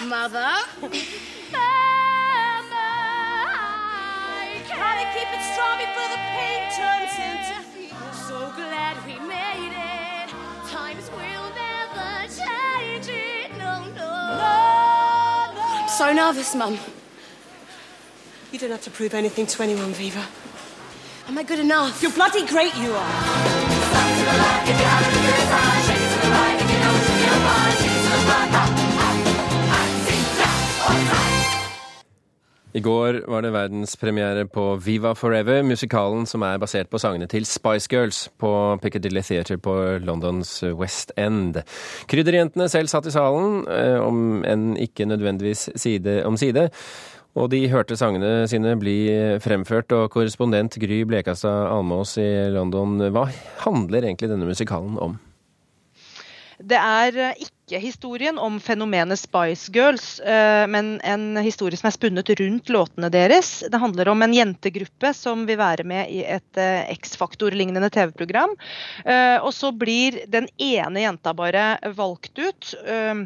Mother. Gotta keep it strong before the pain turns into. So glad we made it. Times will never change it. No, no. no. I'm so nervous, Mum. You don't have to prove anything to anyone, Viva. Am I good enough? You're bloody great, you are. I går var det verdenspremiere på Viva Forever, musikalen som er basert på sangene til Spice Girls på Piccadilly Theatre på Londons West End. Krydderjentene selv satt i salen, eh, om enn ikke nødvendigvis side om side. Og de hørte sangene sine bli fremført, og korrespondent Gry Blekastad Almås i London, hva handler egentlig denne musikalen om? Det er eh, ikke historien om fenomenet Spice Girls, eh, men en historie som er spunnet rundt låtene deres. Det handler om en jentegruppe som vil være med i et eh, X-Faktor-lignende TV-program. Og så blir den ene jenta bare valgt ut,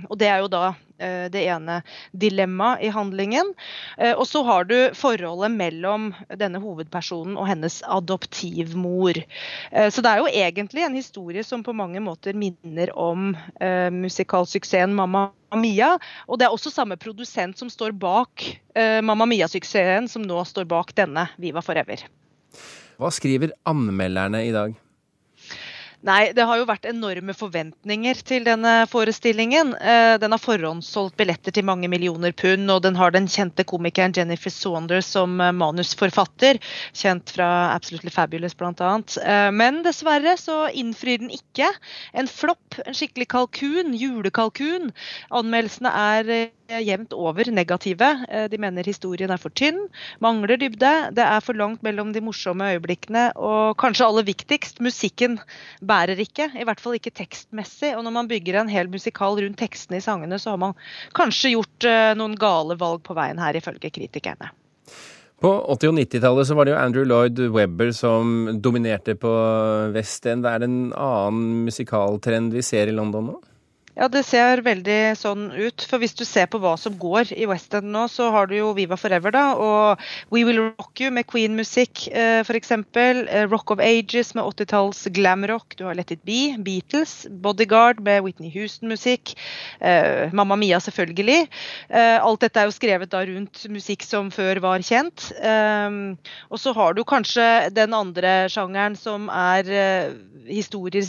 og det er jo da det ene dilemmaet i handlingen. Og så har du forholdet mellom denne hovedpersonen og hennes adoptivmor. Så det er jo egentlig en historie som på mange måter minner om musikalsuksessen Mamma Mia. Og det er også samme produsent som står bak Mamma Mia-suksessen, som nå står bak denne Viva Forever. Hva skriver anmelderne i dag? Nei, det har jo vært enorme forventninger til denne forestillingen. Den har forhåndssolgt billetter til mange millioner pund, og den har den kjente komikeren Jennifer Saunders som manusforfatter, kjent fra Absolutely Fabulous bl.a. Men dessverre så innfrir den ikke. En flopp, en skikkelig kalkun, julekalkun. Anmeldelsene er jevnt over negative. De mener historien er for tynn, mangler dybde, det er for langt mellom de morsomme øyeblikkene, og kanskje aller viktigst, musikken bærer ikke. I hvert fall ikke tekstmessig. Og når man bygger en hel musikal rundt tekstene i sangene, så har man kanskje gjort noen gale valg på veien her, ifølge kritikerne. På 80- og 90-tallet så var det jo Andrew Lloyd Webber som dominerte på West End. Er det en annen musikaltrend vi ser i London nå? Ja, det ser veldig sånn ut. For hvis du ser på hva som går i West End nå, så har du jo Viva Forever, da. Og We Will Rock You med Queen-musikk, eh, f.eks. Eh, Rock of Ages med 80-talls glamrock. Du har Let It Be, Beatles, Bodyguard med Whitney Houston-musikk. Eh, Mamma Mia, selvfølgelig. Alt dette er jo skrevet da rundt musikk som før var kjent. Og så har du kanskje den andre sjangeren som er historier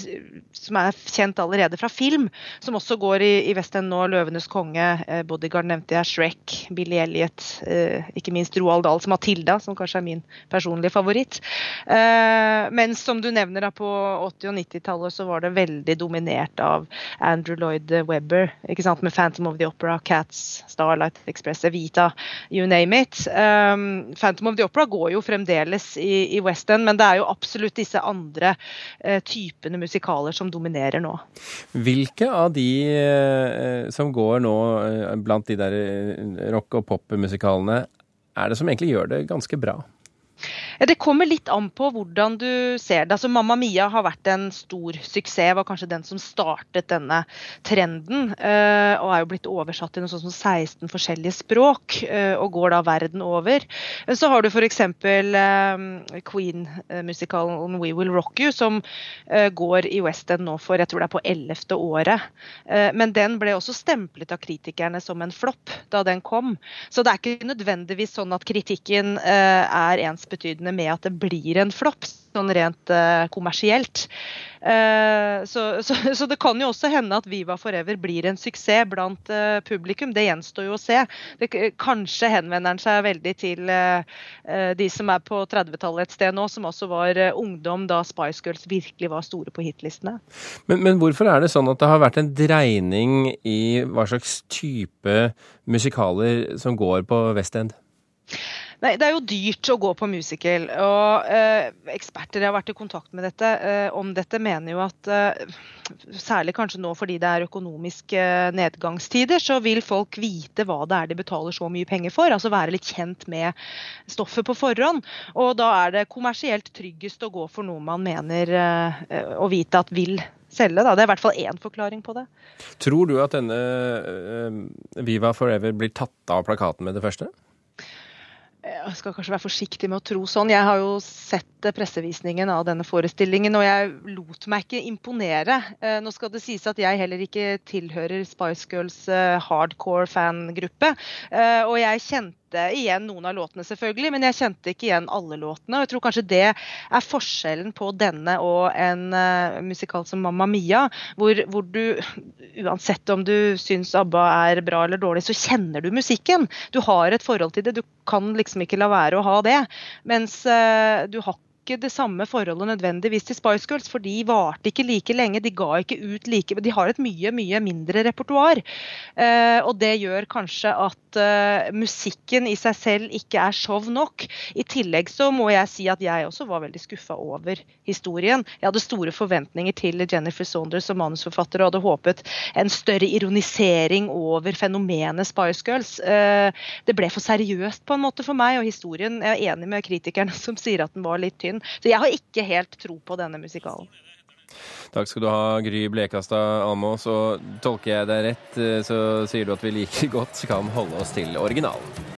som er kjent allerede fra film. som også går i, i West End nå. 'Løvenes konge', eh, 'Bodyguard' nevnte jeg, 'Shrek', Billy Elliot, eh, ikke minst Roald Dahls 'Matilda', som kanskje er min personlige favoritt. Eh, mens som du nevner da, på 80- og 90-tallet så var det veldig dominert av Andrew Lloyd Webber, ikke sant, med 'Phantom of the Opera', 'Cats', 'Starlight Express', 'Evita', you name it. Um, 'Phantom of the Opera' går jo fremdeles i, i West End, men det er jo absolutt disse andre eh, typene musikaler som dominerer nå. Hvilke av de eh, som går nå eh, blant de der rock- og popmusikalene, er det som egentlig gjør det ganske bra? Det kommer litt an på hvordan du ser det. Altså, Mamma Mia har vært en stor suksess, var kanskje den som startet denne trenden. Og er jo blitt oversatt til noe sånt som 16 forskjellige språk, og går da verden over. Så har du f.eks. Queen-musikalen We Will Rock You, som går i West End nå for jeg tror det er på ellevte året. Men den ble også stemplet av kritikerne som en flopp da den kom. Så det er ikke nødvendigvis sånn at kritikken er ensbetydende med at det blir en flopp, sånn rent uh, kommersielt. Uh, så, så, så, det kan jo også hende at Viva Forever blir en suksess blant uh, publikum. Det gjenstår jo å se. Det, kanskje henvender den seg veldig til de som er på 30-tallet et sted nå, som også var ungdom da Spice Girls virkelig var store på hitlistene. Men, men hvorfor er det sånn at det har vært en dreining i hva slags type musikaler som går på West End? Nei, Det er jo dyrt å gå på musical. og eh, Eksperter jeg har vært i kontakt med dette, eh, om dette, mener jo at eh, særlig kanskje nå fordi det er økonomiske nedgangstider, så vil folk vite hva det er de betaler så mye penger for. Altså være litt kjent med stoffet på forhånd. Og da er det kommersielt tryggest å gå for noe man mener å vite at vil selge. Da. Det er i hvert fall én forklaring på det. Tror du at denne uh, Viva Forever blir tatt av plakaten med det første? Jeg skal kanskje være forsiktig med å tro sånn. Jeg har jo sett pressevisningen av denne forestillingen, og jeg lot meg ikke imponere. Eh, nå skal det sies at jeg heller ikke tilhører Spice Girls eh, hardcore fangruppe. Eh, og jeg kjente igjen noen av låtene, selvfølgelig, men jeg kjente ikke igjen alle låtene. og Jeg tror kanskje det er forskjellen på denne og en uh, musikal som Mamma Mia, hvor, hvor, du uansett om du syns ABBA er bra eller dårlig, så kjenner du musikken. Du har et forhold til det. Du kan liksom ikke la være å ha det. Mens uh, du har ikke det samme forholdet nødvendigvis til Spice Girls, for de varte ikke like lenge. De ga ikke ut like De har et mye, mye mindre repertoar. Uh, og det gjør kanskje at uh, musikken i seg selv ikke er show nok. I tillegg så må jeg si at jeg også var veldig skuffa over historien. Jeg hadde store forventninger til Jennifer Saunders som manusforfatter og hadde håpet en større ironisering over fenomenet Spice Girls. Uh, det ble for seriøst på en måte for meg, og historien Jeg er enig med kritikerne som sier at den var litt tynn. Så jeg har ikke helt tro på denne musikalen. Takk skal du ha, Gry Blekastad Almås. Og tolker jeg deg rett, så sier du at vi like godt kan holde oss til originalen.